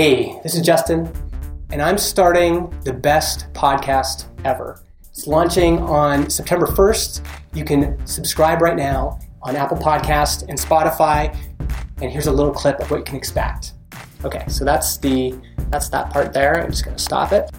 Hey, this is Justin, and I'm starting the best podcast ever. It's launching on September 1st. You can subscribe right now on Apple Podcast and Spotify. And here's a little clip of what you can expect. Okay, so that's the that's that part there. I'm just gonna stop it.